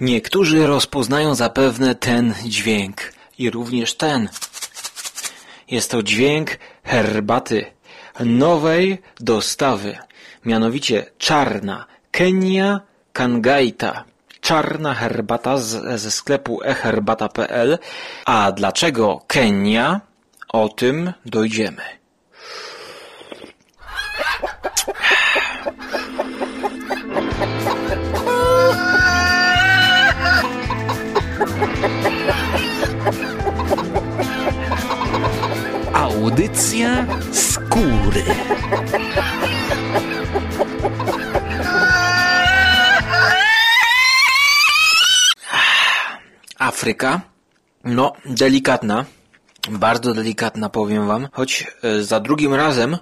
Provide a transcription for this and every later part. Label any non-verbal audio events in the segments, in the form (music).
Niektórzy rozpoznają zapewne ten dźwięk i również ten. Jest to dźwięk herbaty nowej dostawy, mianowicie czarna Kenia Kangaita. Czarna herbata z, ze sklepu eherbata.pl. A dlaczego Kenia? O tym dojdziemy. Audycja skóry. Afryka. No, delikatna. Bardzo delikatna, powiem wam. Choć e, za drugim razem,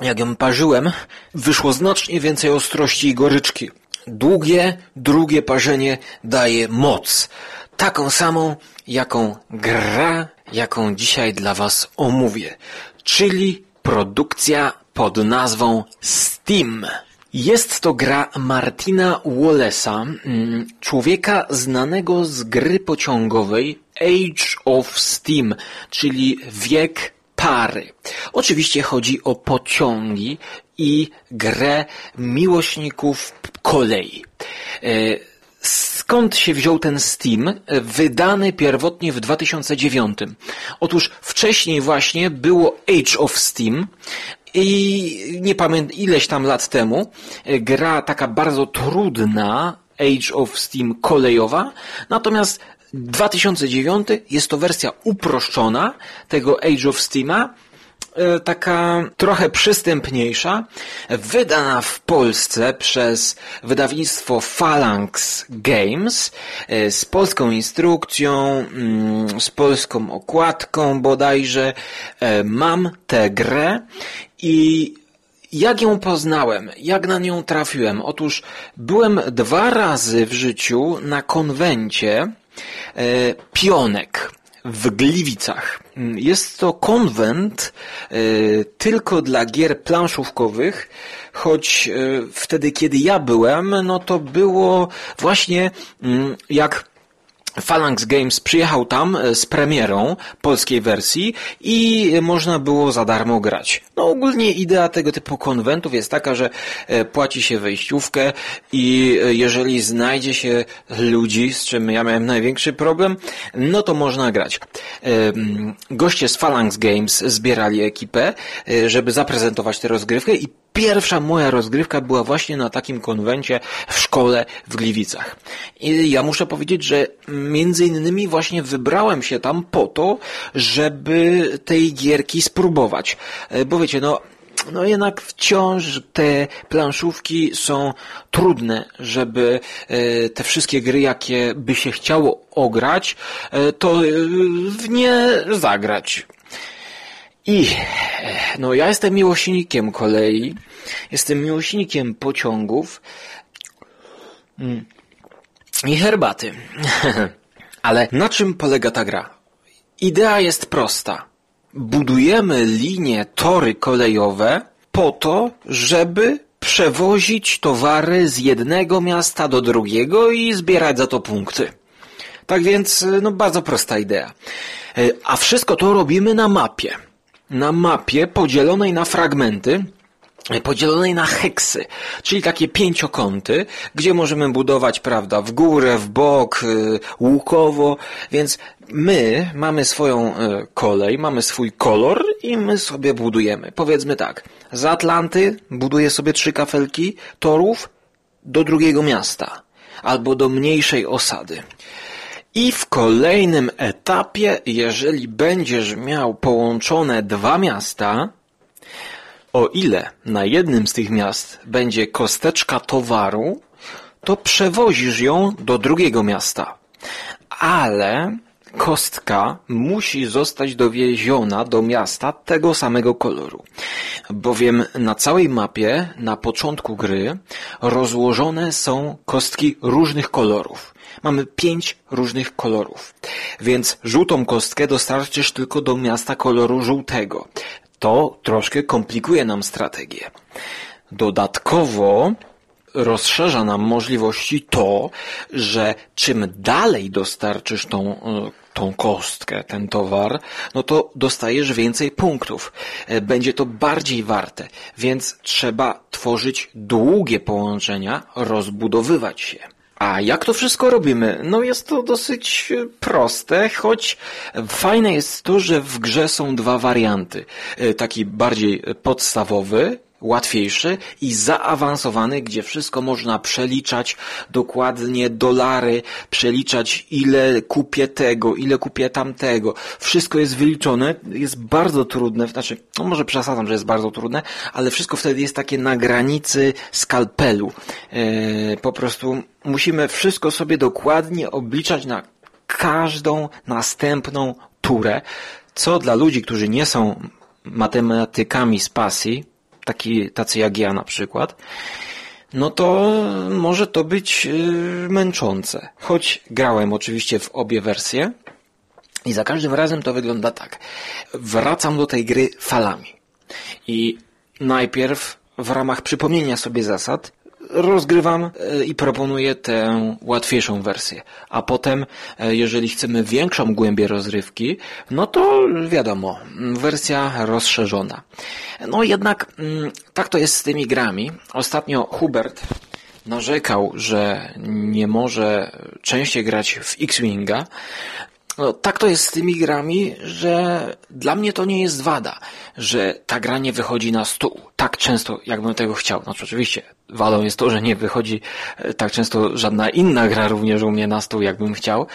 jak ją parzyłem, wyszło znacznie więcej ostrości i goryczki. Długie, drugie parzenie daje moc. Taką samą, jaką gra, jaką dzisiaj dla was omówię. Czyli produkcja pod nazwą Steam. Jest to gra Martina Wallace'a, mm, człowieka znanego z gry pociągowej Age of Steam, czyli wiek pary. Oczywiście chodzi o pociągi i grę miłośników kolei. E, skąd się wziął ten Steam, wydany pierwotnie w 2009? Otóż wcześniej właśnie było Age of Steam, i nie pamiętam ileś tam lat temu gra taka bardzo trudna Age of Steam kolejowa, natomiast 2009 jest to wersja uproszczona tego Age of Steama, e, taka trochę przystępniejsza, wydana w Polsce przez wydawnictwo Phalanx Games, e, z polską instrukcją, mm, z polską okładką bodajże. E, mam tę grę i jak ją poznałem? Jak na nią trafiłem? Otóż byłem dwa razy w życiu na konwencie Pionek w Gliwicach. Jest to konwent e, tylko dla gier planszówkowych, choć e, wtedy, kiedy ja byłem, no to było właśnie mm, jak Phalanx Games przyjechał tam e, z premierą polskiej wersji i można było za darmo grać. No ogólnie idea tego typu konwentów jest taka, że e, płaci się wejściówkę i e, jeżeli znajdzie się ludzi, z czym ja miałem największy problem, no to można grać. Goście z Phalanx Games zbierali ekipę, żeby zaprezentować tę rozgrywkę i Pierwsza moja rozgrywka była właśnie na takim konwencie w szkole w Gliwicach. I ja muszę powiedzieć, że między innymi właśnie wybrałem się tam po to, żeby tej gierki spróbować. E, bo wiecie, no no jednak wciąż te planszówki są trudne, żeby e, te wszystkie gry, jakie by się chciało ograć, e, to w nie zagrać. I no ja jestem miłośnikiem kolei, jestem miłośnikiem pociągów mm, i herbaty. (laughs) Ale na czym polega ta gra? Idea jest prosta. Budujemy linie, tory kolejowe po to, żeby przewozić towary z jednego miasta do drugiego i zbierać za to punkty. Tak więc, no bardzo prosta idea. E, a wszystko to robimy na mapie na mapie podzielonej na fragmenty, podzielonej na heksy, czyli takie pięciokąty, gdzie możemy budować, prawda, w górę, w bok, y, łukowo, więc my mamy swoją y, kolej, mamy swój kolor i my sobie budujemy. Powiedzmy tak, z Atlanty buduję sobie trzy kafelki torów do drugiego miasta albo do mniejszej osady. I w kolejnym etapie, jeżeli będziesz miał połączone dwa miasta, o ile na jednym z tych miast będzie kosteczka towaru, to przewozisz ją do drugiego miasta. Ale kostka musi zostać dowieziona do miasta tego samego koloru. Bowiem na całej mapie, na początku gry, rozłożone są kostki różnych kolorów. Mamy pięć różnych kolorów. Więc żółtą kostkę dostarczysz tylko do miasta koloru żółtego. To troszkę komplikuje nam strategię. Dodatkowo rozszerza nam możliwości to, że czym dalej dostarczysz tą, e, tą kostkę, ten towar, no to dostajesz więcej punktów. E, będzie to bardziej warte, więc trzeba tworzyć długie połączenia, rozbudowywać się. A jak to wszystko robimy? No jest to dosyć e, proste, choć fajne jest to, że w grze są dwa warianty. Taki bardziej podstawowy, łatwiejszy i zaawansowany, gdzie wszystko można przeliczać dokładnie dolary, przeliczać ile kupię tego, ile kupię tamtego. Wszystko jest wyliczone, jest bardzo trudne, znaczy, no może przesadzam, że jest bardzo trudne, ale wszystko wtedy jest takie na granicy skalpelu. Yy, po prostu musimy wszystko sobie dokładnie obliczać na każdą następną turę, co dla ludzi, którzy nie są matematykami z pasji, taki, tacy jak ja na przykład, no to może to być y, męczące. Choć grałem oczywiście w obie wersje i za każdym razem to wygląda tak. Wracam do tej gry falami. I najpierw w ramach przypomnienia sobie zasad rozgrywam e, i proponuję tę łatwiejszą wersję. A potem, e, jeżeli chcemy większą głębię rozrywki, no to wiadomo, wersja rozszerzona. No jednak mm, tak to jest z tymi grami. Ostatnio Hubert narzekał, że nie może częściej grać w X-Winga, no, tak to jest z tymi grami, że dla mnie to nie jest wada, że ta gra nie wychodzi na stół tak często, jakbym tego chciał. Znaczy oczywiście wadą jest to, że nie wychodzi e, tak często żadna inna gra również u mnie na stół, jakbym chciał,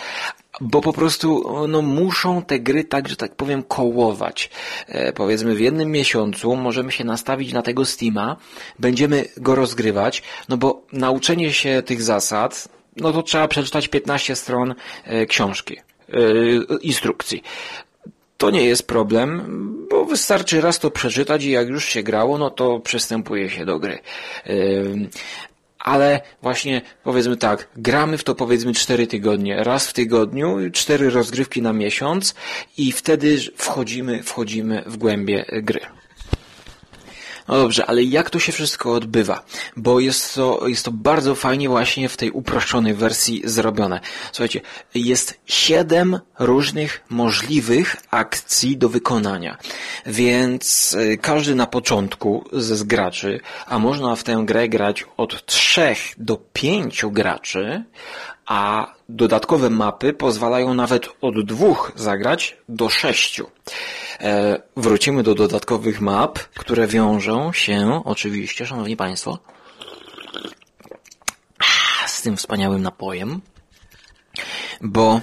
bo po prostu no, muszą te gry tak, że tak powiem, kołować. E, powiedzmy w jednym miesiącu możemy się nastawić na tego Steama, będziemy go rozgrywać, no bo nauczenie się tych zasad, no to trzeba przeczytać 15 stron e, książki instrukcji. To nie jest problem, bo wystarczy raz to przeczytać i jak już się grało, no to przystępuje się do gry. E, ale właśnie powiedzmy tak, gramy w to powiedzmy cztery tygodnie, raz w tygodniu, cztery rozgrywki na miesiąc i wtedy wchodzimy, wchodzimy w głębie gry. No dobrze, ale jak to się wszystko odbywa? Bo jest to, jest to bardzo fajnie właśnie w tej uproszczonej wersji zrobione. Słuchajcie, jest siedem różnych możliwych akcji do wykonania. Więc y, każdy na początku ze graczy, a można w tę grę grać od trzech do pięciu graczy, a dodatkowe mapy pozwalają nawet od dwóch zagrać do sześciu. E, wrócimy do dodatkowych map, które wiążą się oczywiście, szanowni państwo, z tym wspaniałym napojem, bo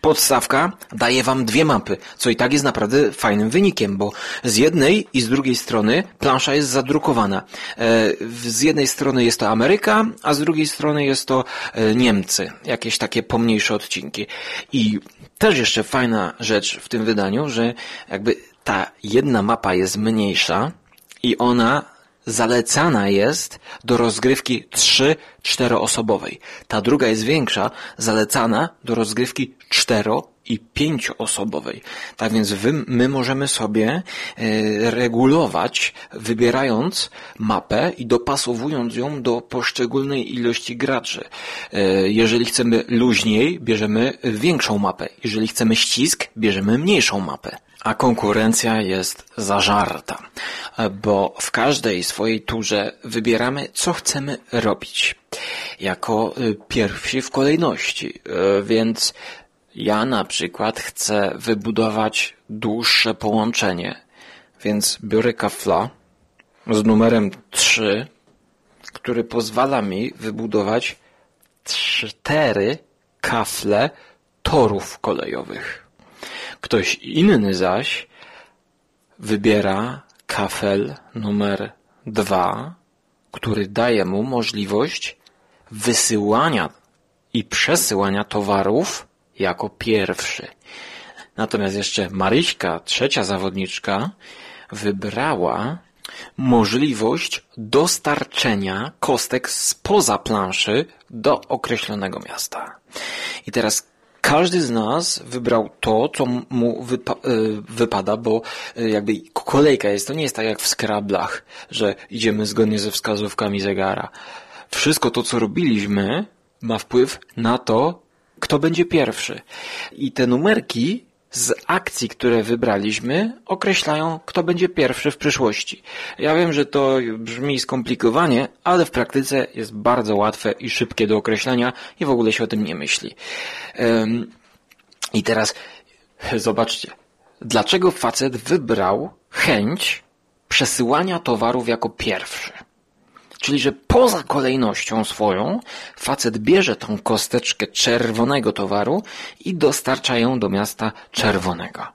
podstawka daje wam dwie mapy, co i tak jest naprawdę fajnym wynikiem, bo z jednej i z drugiej strony plansza jest zadrukowana. E, z jednej strony jest to Ameryka, a z drugiej strony jest to e, Niemcy, jakieś takie pomniejsze odcinki. I też jeszcze fajna rzecz w tym wydaniu, że jakby ta jedna mapa jest mniejsza i ona zalecana jest do rozgrywki 3-4 osobowej. Ta druga jest większa, zalecana do rozgrywki 4 i 5 osobowej. Tak więc wy, my możemy sobie e, regulować, wybierając mapę i dopasowując ją do poszczególnej ilości graczy. E, jeżeli chcemy luźniej, bierzemy większą mapę. Jeżeli chcemy ścisk, bierzemy mniejszą mapę a konkurencja jest zażarta, bo w każdej swojej turze wybieramy, co chcemy robić jako y, pierwsi w kolejności. Y, więc ja na przykład chcę wybudować dłuższe połączenie, więc biorę kafla z numerem 3, który pozwala mi wybudować cztery kafle torów kolejowych. Ktoś inny zaś wybiera kafel numer dwa, który daje mu możliwość wysyłania i przesyłania towarów jako pierwszy. Natomiast jeszcze Maryśka, trzecia zawodniczka, wybrała możliwość dostarczenia kostek spoza planszy do określonego miasta. I teraz każdy z nas wybrał to, co mu wypa e, wypada, bo e, jakby kolejka jest. To nie jest tak jak w skrablach, że idziemy zgodnie ze wskazówkami zegara. wszystko to, co robiliśmy, ma wpływ na to, kto będzie pierwszy. I te numerki z akcji, które wybraliśmy, określają, kto będzie pierwszy w przyszłości. Ja wiem, że to brzmi skomplikowanie, ale w praktyce jest bardzo łatwe i szybkie do określenia i w ogóle się o tym nie myśli. I teraz zobaczcie, dlaczego facet wybrał chęć przesyłania towarów jako pierwszy. Czyli, że poza kolejnością swoją facet bierze tą kosteczkę czerwonego towaru i dostarcza ją do miasta czerwonego.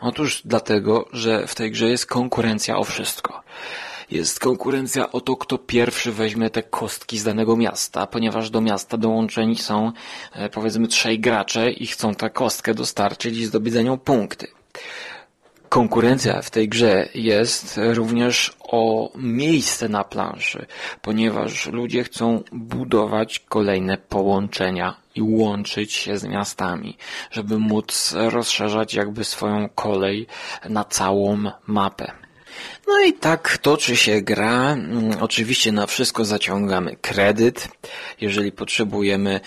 Otóż dlatego, że w tej grze jest konkurencja o wszystko. Jest konkurencja o to, kto pierwszy weźmie te kostki z danego miasta, ponieważ do miasta dołączeni są e, powiedzmy trzej gracze i chcą tę kostkę dostarczyć i zdobyć za nią punkty. Konkurencja w tej grze jest również o miejsce na planszy, ponieważ ludzie chcą budować kolejne połączenia i łączyć się z miastami, żeby móc rozszerzać jakby swoją kolej na całą mapę. No i tak toczy się gra. Oczywiście na wszystko zaciągamy kredyt, jeżeli potrzebujemy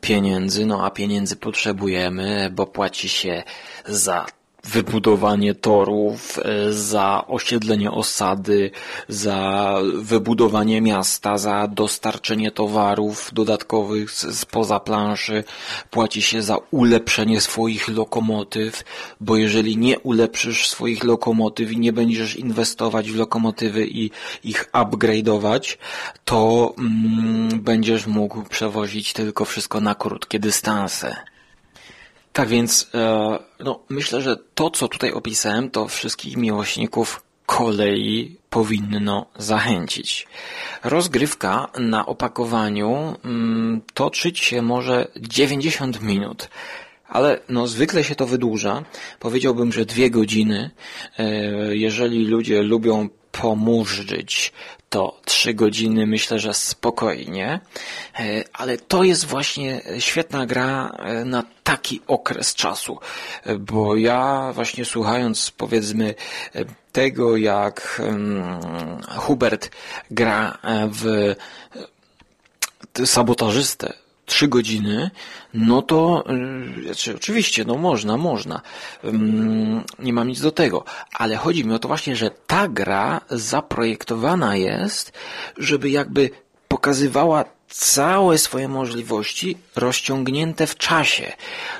pieniędzy, no a pieniędzy potrzebujemy, bo płaci się za wybudowanie torów, e, za osiedlenie osady, za wybudowanie miasta, za dostarczenie towarów dodatkowych spoza planszy, płaci się za ulepszenie swoich lokomotyw, bo jeżeli nie ulepszysz swoich lokomotyw i nie będziesz inwestować w lokomotywy i ich upgrade'ować, to mm, będziesz mógł przewozić tylko wszystko na krótkie dystanse. Tak więc, e, no, myślę, że to, co tutaj opisałem, to wszystkich miłośników kolei powinno zachęcić. Rozgrywka na opakowaniu mm, toczyć się może 90 minut. Ale no, zwykle się to wydłuża. Powiedziałbym, że dwie godziny. E, jeżeli ludzie lubią pomurzyć, to trzy godziny myślę, że spokojnie, e, ale to jest właśnie świetna gra e, na taki okres czasu, e, bo ja właśnie słuchając powiedzmy tego, jak Hubert gra w sabotażystę trzy godziny, no to znaczy, oczywiście, no można, można. Nie mam nic do tego. Ale chodzi mi o to właśnie, że ta gra zaprojektowana jest, żeby jakby pokazywała całe swoje możliwości rozciągnięte w czasie.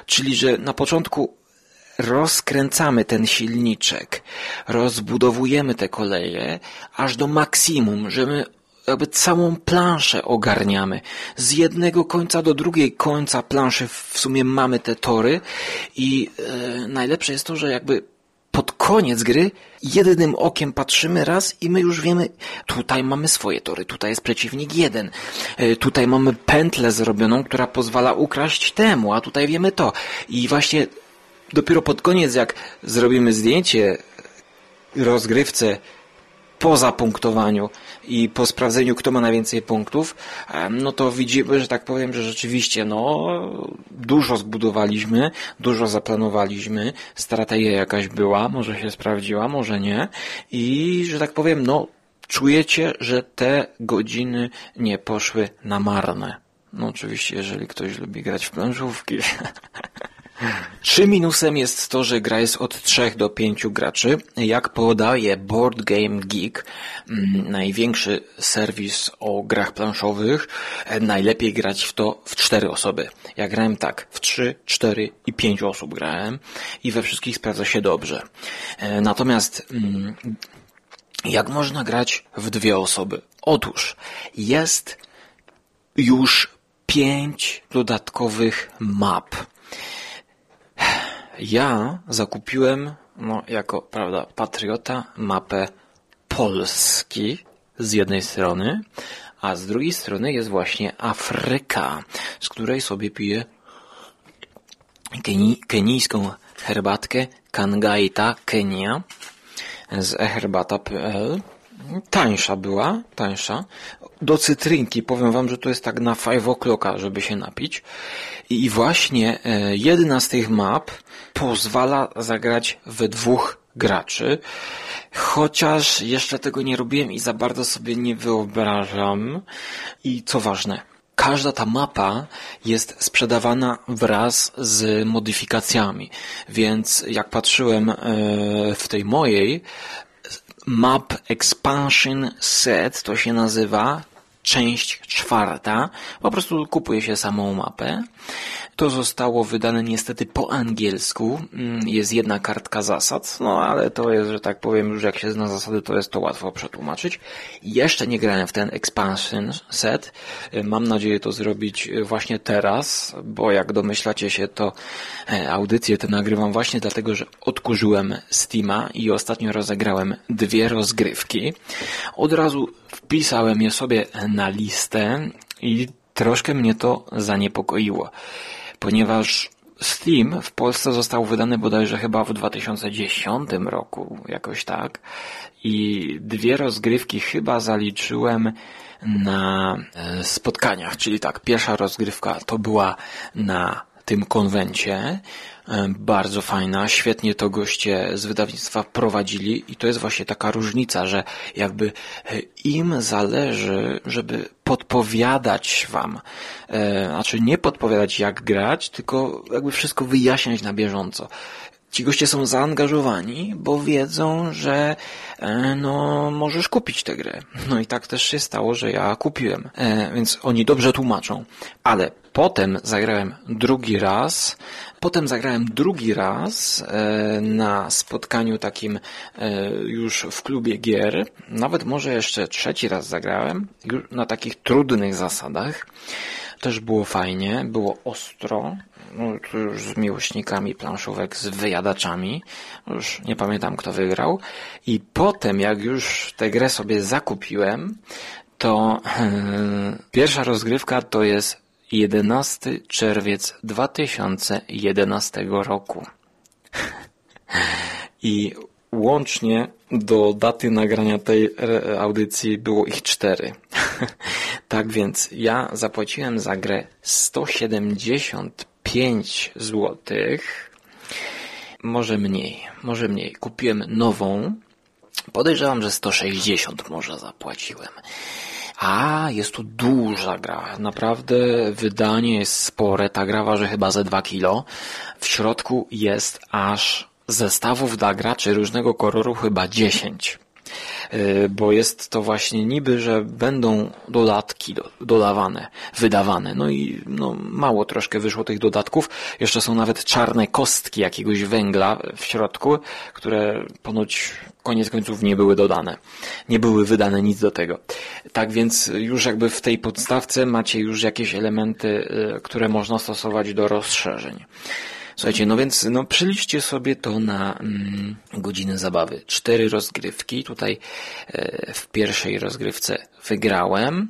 Czyli, że na początku rozkręcamy ten silniczek, rozbudowujemy te koleje aż do maksimum, że my jakby całą planszę ogarniamy. Z jednego końca do drugiej końca planszy w sumie mamy te tory i e, najlepsze jest to, że jakby pod koniec gry jednym okiem patrzymy raz i my już wiemy, tutaj mamy swoje tory, tutaj jest przeciwnik jeden, e, tutaj mamy pętlę zrobioną, która pozwala ukraść temu, a tutaj wiemy to. I właśnie dopiero pod koniec, jak zrobimy zdjęcie rozgrywce po zapunktowaniu i po sprawdzeniu, kto ma najwięcej punktów, no to widzimy, że tak powiem, że rzeczywiście no, dużo zbudowaliśmy, dużo zaplanowaliśmy, strategia jakaś była, może się sprawdziła, może nie i, że tak powiem, no, czujecie, że te godziny nie poszły na marne. No oczywiście, jeżeli ktoś lubi grać w planszówki. (laughs) Trzy minusem jest to, że gra jest od 3 do 5 graczy. Jak podaje Board Game Geek, mm, największy serwis o grach planszowych, e, najlepiej grać w to w 4 osoby. Ja grałem tak, w 3, 4 i 5 osób grałem i we wszystkich sprawdza się dobrze. E, natomiast mm, jak można grać w dwie osoby? Otóż jest już pięć dodatkowych map ja zakupiłem, no, jako, prawda, patriota, mapę Polski z jednej strony, a z drugiej strony jest właśnie Afryka, z której sobie piję keni kenijską herbatkę Kangaita Kenia z eherbata.pl. Tańsza była, tańsza. Do cytrynki powiem wam, że to jest tak na 5 o'clocka, żeby się napić. I właśnie e, jedna z tych map pozwala zagrać we dwóch graczy. Chociaż jeszcze tego nie robiłem i za bardzo sobie nie wyobrażam. I co ważne, każda ta mapa jest sprzedawana wraz z modyfikacjami. Więc jak patrzyłem e, w tej mojej, Map Expansion Set to się nazywa, część czwarta. Po prostu kupuje się samą mapę. To zostało wydane niestety po angielsku. Mm, jest jedna kartka zasad, no ale to jest, że tak powiem, już jak się zna zasady, to jest to łatwo przetłumaczyć. Jeszcze nie grałem w ten expansion set. Mam nadzieję to zrobić właśnie teraz, bo jak domyślacie się, to e, audycję tę nagrywam właśnie dlatego, że odkurzyłem Steama i ostatnio rozegrałem dwie rozgrywki. Od razu wpisałem je sobie na listę i troszkę mnie to zaniepokoiło ponieważ Steam w Polsce został wydany bodajże chyba w 2010 roku, jakoś tak. I dwie rozgrywki chyba zaliczyłem na e, spotkaniach, czyli tak, pierwsza rozgrywka to była na tym konwencie, bardzo fajna, świetnie to goście z wydawnictwa prowadzili i to jest właśnie taka różnica, że jakby e, im zależy, żeby podpowiadać wam, e, znaczy nie podpowiadać jak grać, tylko jakby wszystko wyjaśniać na bieżąco ci goście są zaangażowani, bo wiedzą, że e, no możesz kupić tę grę. No i tak też się stało, że ja kupiłem. E, więc oni dobrze tłumaczą. Ale potem zagrałem drugi raz. Potem zagrałem drugi raz e, na spotkaniu takim już w klubie gier. Nawet może jeszcze trzeci raz zagrałem. Już na takich trudnych zasadach. Też było fajnie, było ostro, no, już z miłośnikami planszówek, z wyjadaczami. Już nie pamiętam kto wygrał. I potem jak już tę grę sobie zakupiłem, to yy, (laughs) pierwsza rozgrywka to jest 11 czerwiec 2011 roku. (laughs) I łącznie do daty nagrania tej e, audycji było ich cztery. (laughs) tak więc ja zapłaciłem za grę 175 zł. Może mniej, może mniej. Kupiłem nową. Podejrzewam, że 160 może zapłaciłem. A, jest to duża gra. Naprawdę wydanie jest spore. Ta gra waży chyba ze 2 kilo. W środku jest aż zestawów dla graczy różnego koloru chyba 10. Y, bo jest to właśnie niby, że będą dodatki dodawane, wydawane. No i no, mało troszkę wyszło tych dodatków. Jeszcze są nawet czarne kostki jakiegoś węgla w środku, które ponoć koniec końców nie były dodane. Nie były wydane nic do tego. Tak więc już jakby w tej podstawce macie już jakieś elementy, y, które można stosować do rozszerzeń. Słuchajcie, no więc no przeliczcie sobie to na mm, godziny zabawy. Cztery rozgrywki. Tutaj e, w pierwszej rozgrywce wygrałem.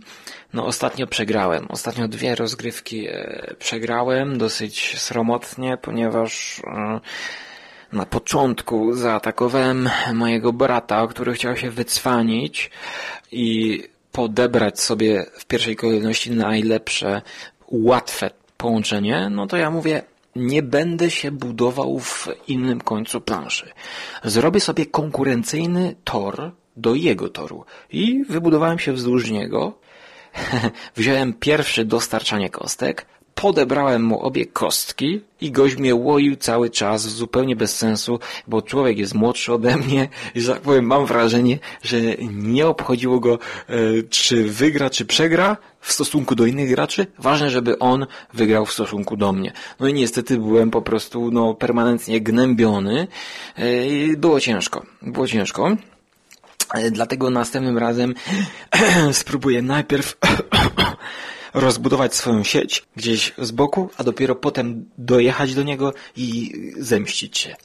No ostatnio przegrałem. Ostatnio dwie rozgrywki e, przegrałem dosyć sromotnie, ponieważ e, na początku zaatakowałem mojego brata, który chciał się wycwanić i podebrać sobie w pierwszej kolejności najlepsze, łatwe połączenie, no to ja mówię, nie będę się budował w innym końcu planszy. Zrobię sobie konkurencyjny tor do jego toru i wybudowałem się wzdłuż niego. (laughs) Wziąłem pierwszy dostarczanie kostek, podebrałem mu obie kostki i gość mnie łoił cały czas, zupełnie bez sensu, bo człowiek jest młodszy ode mnie i, że tak powiem, mam wrażenie, że nie obchodziło go, e, czy wygra, czy przegra w stosunku do innych graczy. Ważne, żeby on wygrał w stosunku do mnie. No i niestety byłem po prostu, no, permanentnie gnębiony. E, było ciężko. Było ciężko. E, dlatego następnym razem (clears throat) spróbuję najpierw (clears throat) rozbudować swoją sieć gdzieś z boku, a dopiero potem dojechać do niego i zemścić się.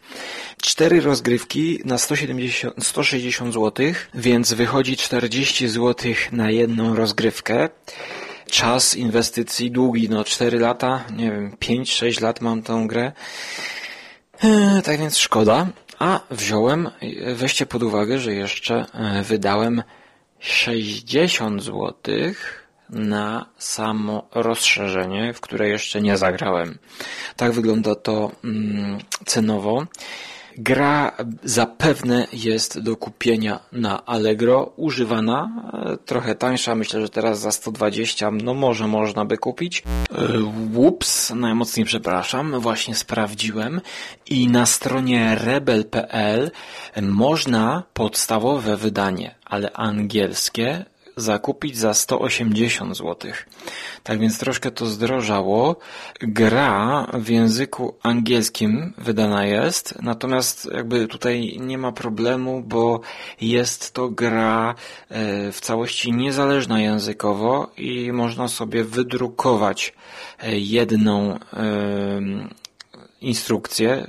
Cztery rozgrywki na 170, 160 zł, więc wychodzi 40 zł na jedną rozgrywkę. Czas inwestycji długi, no 4 lata, nie wiem, 5-6 lat mam tą grę. Eee, tak więc szkoda. A wziąłem, weźcie pod uwagę, że jeszcze e, wydałem 60 złotych na samo rozszerzenie, w które jeszcze nie zagrałem. Tak wygląda to mm, cenowo. Gra zapewne jest do kupienia na Allegro, używana, e, trochę tańsza, myślę, że teraz za 120, no może można by kupić. E, ups, najmocniej przepraszam, właśnie sprawdziłem i na stronie rebel.pl można podstawowe wydanie, ale angielskie zakupić za 180 zł. Tak więc troszkę to zdrożało. Gra w języku angielskim wydana jest, natomiast jakby tutaj nie ma problemu, bo jest to gra e, w całości niezależna językowo i można sobie wydrukować e, jedną instrukcję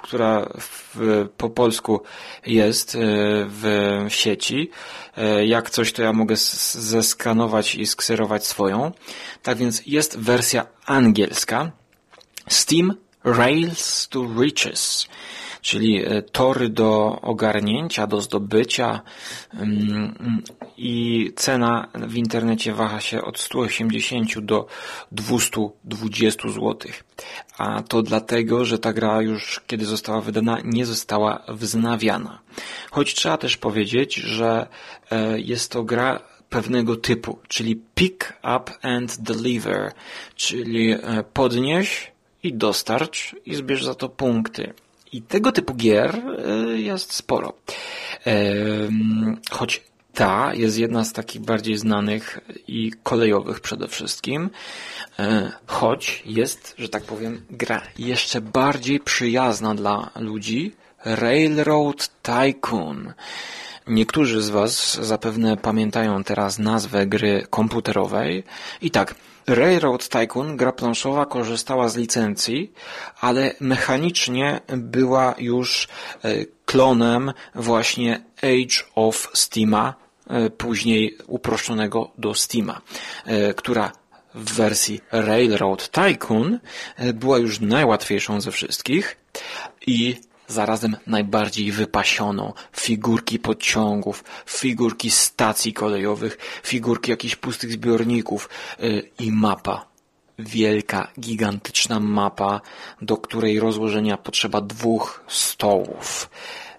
która w, po polsku jest e, w sieci. E, jak coś, to ja mogę zeskanować i skserować swoją. Tak więc jest wersja angielska. Steam Rails to Riches czyli e, tory do ogarnięcia, do zdobycia mm, i cena w internecie waha się od 180 do 220 zł. A to dlatego, że ta gra już kiedy została wydana nie została wznawiana. Choć trzeba też powiedzieć, że e, jest to gra pewnego typu, czyli pick up and deliver, czyli e, podnieś i dostarcz i zbierz za to punkty. I tego typu gier e, jest sporo. Choć ta jest jedna z takich bardziej znanych i kolejowych przede wszystkim, e, choć jest, że tak powiem, gra jeszcze bardziej przyjazna dla ludzi, Railroad Tycoon. Niektórzy z Was zapewne pamiętają teraz nazwę gry komputerowej. I tak, Railroad Tycoon, gra planszowa, korzystała z licencji, ale mechanicznie była już e, klonem właśnie Age of Steama, e, później uproszczonego do Steama, e, która w wersji Railroad Tycoon była już najłatwiejszą ze wszystkich i zarazem najbardziej wypasioną. Figurki pociągów, figurki stacji kolejowych, figurki jakichś pustych zbiorników yy, i mapa. Wielka, gigantyczna mapa, do której rozłożenia potrzeba dwóch stołów.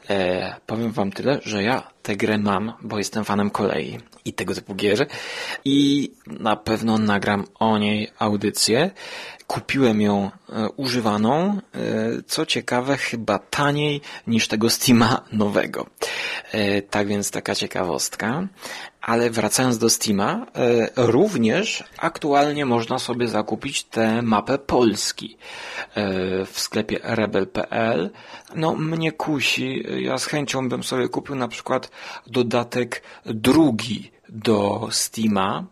E, powiem wam tyle, że ja tę grę mam, bo jestem fanem kolei i tego typu gier i na pewno nagram o niej audycję. Kupiłem ją e, używaną, e, co ciekawe chyba taniej niż tego Steama nowego. E, tak więc taka ciekawostka. Ale wracając do Steama, również aktualnie można sobie zakupić tę mapę Polski w sklepie rebel.pl. No mnie kusi, ja z chęcią bym sobie kupił na przykład dodatek drugi do Steama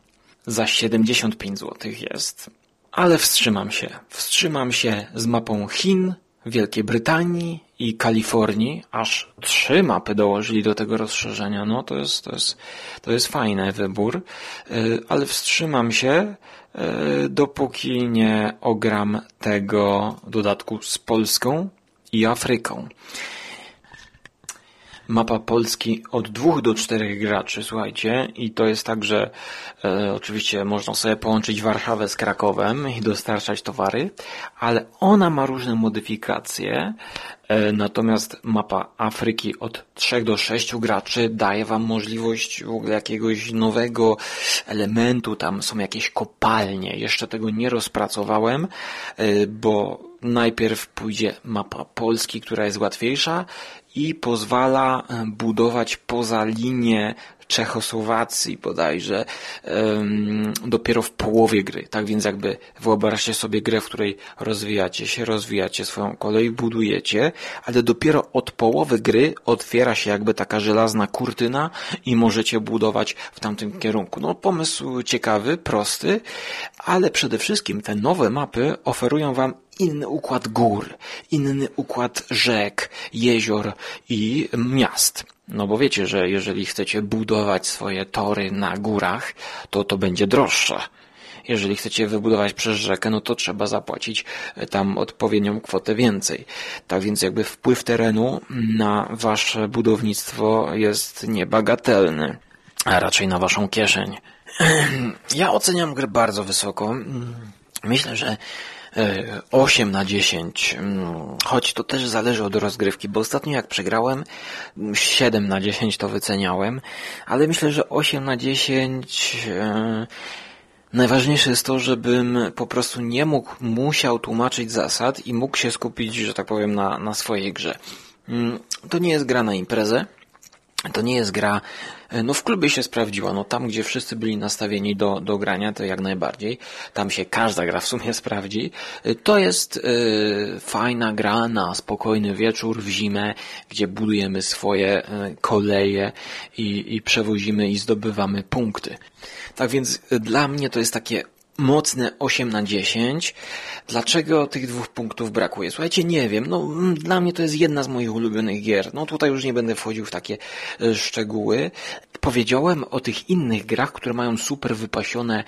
za 75 zł jest ale wstrzymam się. Wstrzymam się z mapą Chin, Wielkiej Brytanii i Kalifornii. Aż trzy mapy dołożyli do tego rozszerzenia. No to jest, to jest, to jest fajny wybór, e, ale wstrzymam się, e, dopóki nie ogram tego dodatku z Polską i Afryką mapa Polski od dwóch do czterech graczy, słuchajcie, i to jest tak, że e, oczywiście można sobie połączyć Warszawę z Krakowem i dostarczać towary, ale ona ma różne modyfikacje, e, natomiast mapa Afryki od trzech do sześciu graczy daje wam możliwość w ogóle jakiegoś nowego elementu, tam są jakieś kopalnie, jeszcze tego nie rozpracowałem, e, bo najpierw pójdzie mapa Polski, która jest łatwiejsza i pozwala budować poza linię Czechosłowacji bodajże um, dopiero w połowie gry. Tak więc jakby wyobraźcie sobie grę, w której rozwijacie się, rozwijacie swoją kolej, budujecie, ale dopiero od połowy gry otwiera się jakby taka żelazna kurtyna i możecie budować w tamtym kierunku. No pomysł ciekawy, prosty, ale przede wszystkim te nowe mapy oferują Wam inny układ gór, inny układ rzek, jezior i miast. No bo wiecie, że jeżeli chcecie budować swoje tory na górach, to to będzie droższe. Jeżeli chcecie wybudować przez rzekę, no to trzeba zapłacić e, tam odpowiednią kwotę więcej. Tak więc jakby wpływ terenu na wasze budownictwo jest niebagatelny, a raczej na waszą kieszeń. (clears throat) Ja oceniam grę bardzo wysoko. Myślę, że 8 na 10, mm, choć to też zależy od rozgrywki, bo ostatnio jak przegrałem 7 na 10 to wyceniałem, ale myślę, że 8 na 10 e, Najważniejsze jest to, żebym po prostu nie mógł, musiał tłumaczyć zasad i mógł się skupić, że tak powiem, na, na swojej grze. Mm, to nie jest gra na imprezę, to nie jest gra, e, no w klubie się sprawdziła, no tam gdzie wszyscy byli nastawieni do, do grania, to jak najbardziej, tam się każda gra w sumie (laughs) sprawdzi. E, to jest y, fajna gra na spokojny wieczór w zimę, gdzie budujemy swoje y, koleje i, i przewozimy i zdobywamy punkty. Tak więc dla mnie to jest takie mocne 8 na 10. Dlaczego tych dwóch punktów brakuje? Słuchajcie, nie wiem. No, mm, dla mnie to jest jedna z moich ulubionych gier. No tutaj już nie będę wchodził w takie e, szczegóły. Powiedziałem o tych innych grach, które mają super wypasione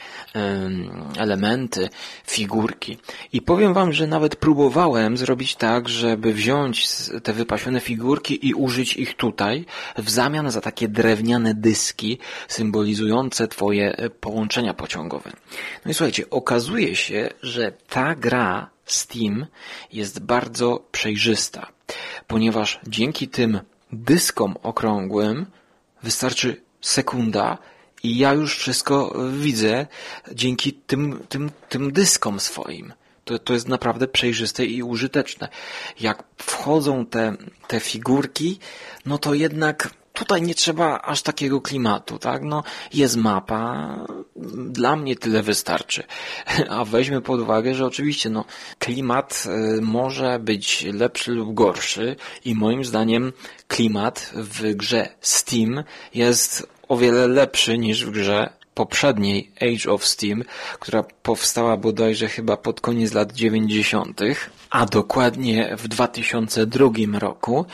elementy, figurki. I powiem wam, że nawet próbowałem zrobić tak, żeby wziąć te wypasione figurki i użyć ich tutaj w zamian za takie drewniane dyski symbolizujące twoje e, połączenia pociągowe. No i słuchajcie, okazuje się, że ta gra Steam jest bardzo przejrzysta, ponieważ dzięki tym dyskom okrągłym wystarczy sekunda i ja już wszystko widzę dzięki tym, tym, tym dyskom swoim. To, to jest naprawdę przejrzyste i użyteczne. Jak wchodzą te, te figurki, no to jednak tutaj nie trzeba aż takiego klimatu, tak? No, jest mapa, dla mnie tyle wystarczy. (laughs) A weźmy pod uwagę, że oczywiście, no, klimat y, może być lepszy lub gorszy i moim zdaniem klimat w grze Steam jest o wiele lepszy niż w grze poprzedniej Age of Steam, która powstała bodajże chyba pod koniec lat 90., a dokładnie w 2002 roku.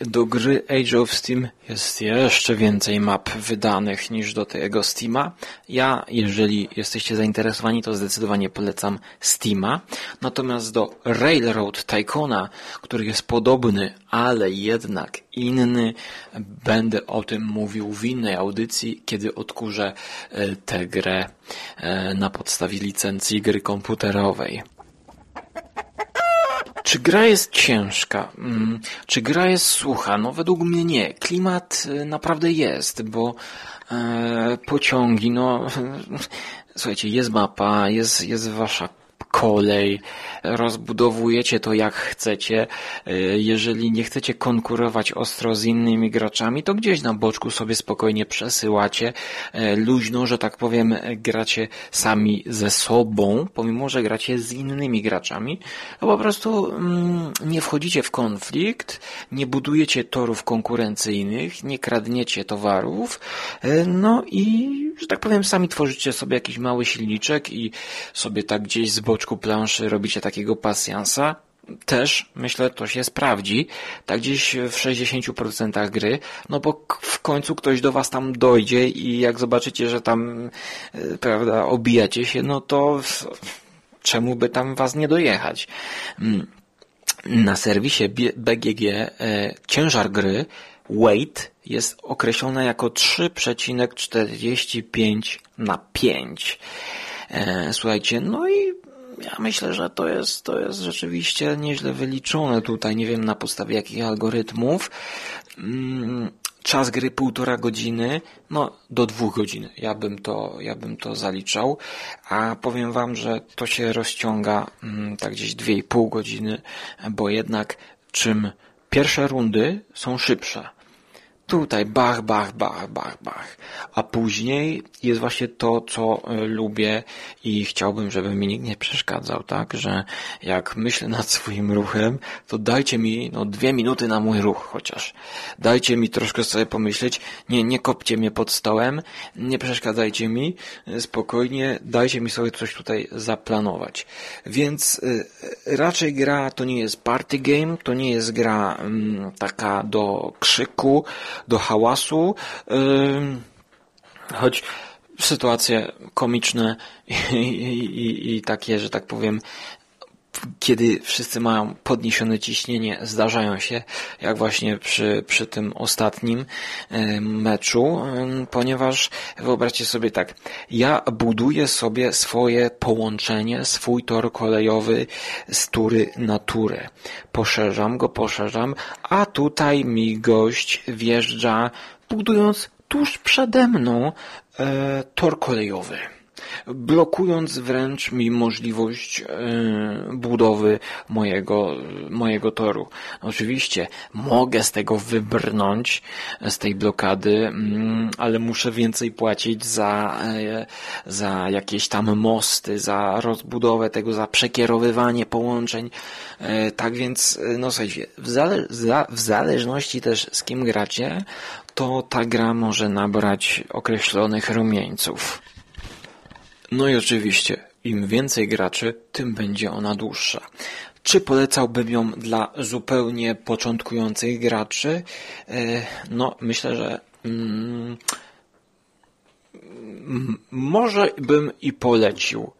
Do gry Age of Steam jest jeszcze więcej map wydanych niż do tego Steama. Ja, jeżeli jesteście zainteresowani, to zdecydowanie polecam Steama. Natomiast do Railroad Tycoona, który jest podobny, ale jednak inny, będę o tym mówił w innej audycji, kiedy odkurzę e, tę grę e, na podstawie licencji gry komputerowej. Czy gra jest ciężka? Mm, czy gra jest sucha? No według mnie nie. Klimat y, naprawdę jest, bo e, pociągi, no (laughs) słuchajcie, jest mapa, jest, jest wasza kolej, rozbudowujecie to jak chcecie. E, jeżeli nie chcecie konkurować ostro z innymi graczami, to gdzieś na boczku sobie spokojnie przesyłacie. E, luźno, że tak powiem, gracie sami ze sobą, pomimo, że gracie z innymi graczami. To po prostu mm, nie wchodzicie w konflikt, nie budujecie torów konkurencyjnych, nie kradniecie towarów, e, no i, że tak powiem, sami tworzycie sobie jakiś mały silniczek i sobie tak gdzieś z boczku planszy robicie takiego pasjansa, też myślę to się sprawdzi, tak gdzieś w 60% gry, no bo w końcu ktoś do was tam dojdzie i jak zobaczycie, że tam e, prawda, obijacie się, no to czemu by tam was nie dojechać? Mm. Na serwisie BGG e, ciężar gry weight jest określony jako 3,45 na 5. E, słuchajcie, no i ja myślę, że to jest, to jest rzeczywiście nieźle wyliczone tutaj. Nie wiem na podstawie jakich algorytmów. Mm, czas gry półtora godziny, no do dwóch godzin. Ja bym to, ja bym to zaliczał. A powiem wam, że to się rozciąga mm, tak gdzieś dwie i pół godziny, bo jednak czym pierwsze rundy są szybsze, Tutaj bach, bach, bach, bach, bach. A później jest właśnie to, co e, lubię i chciałbym, żeby mi nikt nie przeszkadzał, tak? Że jak myślę nad swoim ruchem, to dajcie mi no, dwie minuty na mój ruch chociaż. Dajcie mi troszkę sobie pomyśleć. Nie, nie kopcie mnie pod stołem, nie przeszkadzajcie mi. E, spokojnie, dajcie mi sobie coś tutaj zaplanować. Więc y, raczej gra to nie jest party game, to nie jest gra y, taka do krzyku, do hałasu, choć sytuacje komiczne i, i, i takie, że tak powiem, kiedy wszyscy mają podniesione ciśnienie, zdarzają się, jak właśnie przy, przy tym ostatnim e, meczu, ponieważ wyobraźcie sobie tak, ja buduję sobie swoje połączenie, swój tor kolejowy z tury na turę. Poszerzam go, poszerzam, a tutaj mi gość wjeżdża, budując tuż przede mną e, tor kolejowy blokując wręcz mi możliwość e, budowy mojego, mojego toru. Oczywiście mogę z tego wybrnąć, z tej blokady, mm, ale muszę więcej płacić za, e, za jakieś tam mosty, za rozbudowę tego, za przekierowywanie połączeń. E, tak więc, no słuchajcie, w, zale w zależności też z kim gracie, to ta gra może nabrać określonych rumieńców. No i oczywiście, im więcej graczy, tym będzie ona dłuższa. Czy polecałbym ją dla zupełnie początkujących graczy? E, no, myślę, że mm, może bym i polecił,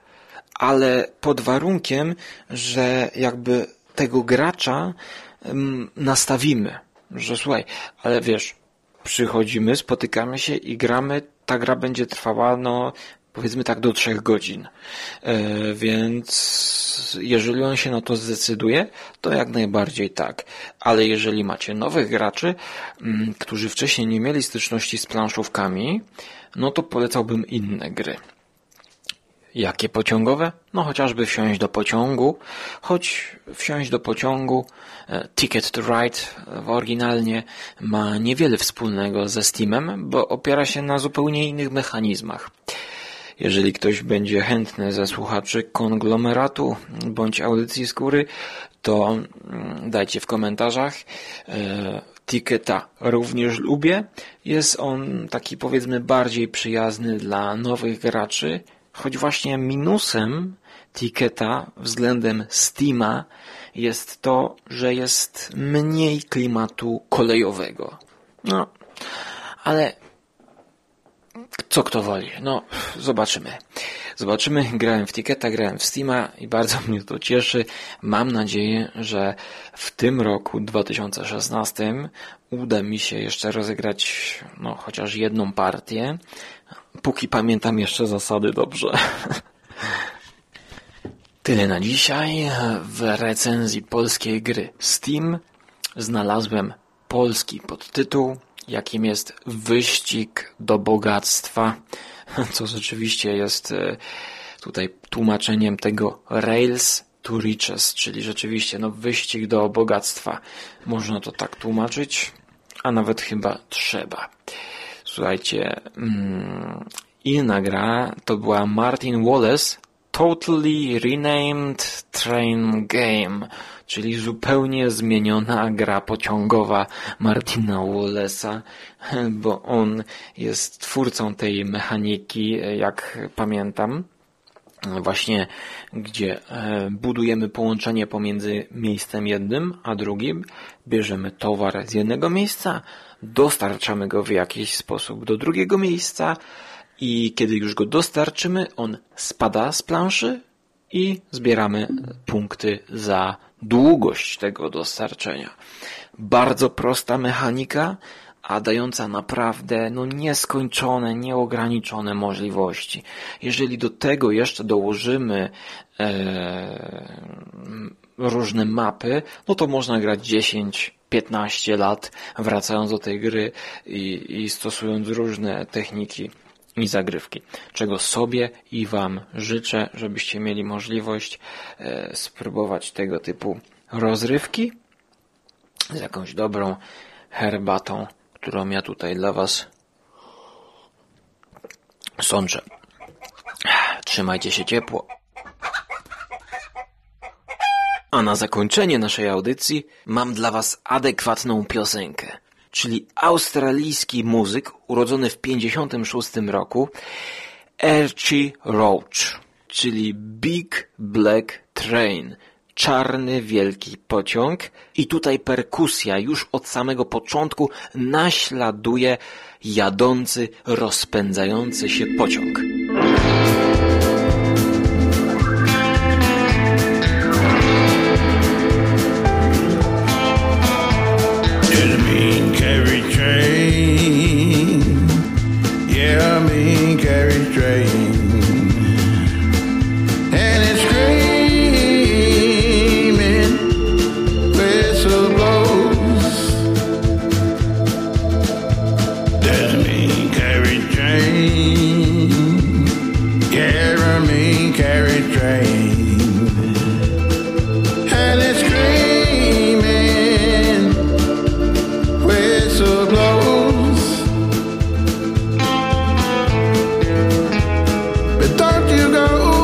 ale pod warunkiem, że jakby tego gracza mm, nastawimy, że słuchaj, ale wiesz, przychodzimy, spotykamy się i gramy, ta gra będzie trwała no powiedzmy tak do trzech godzin. E, więc jeżeli on się na to zdecyduje, to jak najbardziej tak. Ale jeżeli macie nowych graczy, mm, którzy wcześniej nie mieli styczności z planszówkami, no to polecałbym inne gry. Jakie pociągowe? No chociażby wsiąść do pociągu, choć wsiąść do pociągu e, Ticket to Ride oryginalnie ma niewiele wspólnego ze Steamem, bo opiera się na zupełnie innych mechanizmach. Jeżeli ktoś będzie chętny ze słuchaczy konglomeratu bądź audycji skóry, to mm, dajcie w komentarzach. E, Ticketa również lubię. Jest on taki powiedzmy bardziej przyjazny dla nowych graczy, choć właśnie minusem Ticketa względem Steama jest to, że jest mniej klimatu kolejowego. No, ale co kto woli. No, zobaczymy. Zobaczymy. Grałem w Ticketa, grałem w Steama i bardzo mnie to cieszy. Mam nadzieję, że w tym roku 2016 uda mi się jeszcze rozegrać no, chociaż jedną partię. Póki pamiętam jeszcze zasady dobrze. (laughs) Tyle na dzisiaj. W recenzji polskiej gry Steam znalazłem polski podtytuł jakim jest wyścig do bogactwa, (laughs) co rzeczywiście jest e, tutaj tłumaczeniem tego Rails to Riches, czyli rzeczywiście no, wyścig do bogactwa. Można to tak tłumaczyć, a nawet chyba trzeba. Słuchajcie, mm, inna gra to była Martin Wallace Totally Renamed Train Game czyli zupełnie zmieniona gra pociągowa Martina Wallace'a, bo on jest twórcą tej mechaniki, jak pamiętam właśnie gdzie e, budujemy połączenie pomiędzy miejscem jednym a drugim, bierzemy towar z jednego miejsca, dostarczamy go w jakiś sposób do drugiego miejsca i kiedy już go dostarczymy, on spada z planszy i zbieramy punkty za długość tego dostarczenia. Bardzo prosta mechanika, a dająca naprawdę no, nieskończone, nieograniczone możliwości. Jeżeli do tego jeszcze dołożymy e, różne mapy, no to można grać 10, 15 lat, wracając do tej gry i, i stosując różne techniki i zagrywki, czego sobie i Wam życzę, żebyście mieli możliwość e, spróbować tego typu rozrywki z jakąś dobrą herbatą, którą ja tutaj dla Was sączę. Trzymajcie się ciepło. A na zakończenie naszej audycji mam dla Was adekwatną piosenkę czyli australijski muzyk urodzony w 56 roku Archie Roach, czyli Big Black Train, czarny wielki pociąg i tutaj perkusja już od samego początku naśladuje jadący, rozpędzający się pociąg. you go.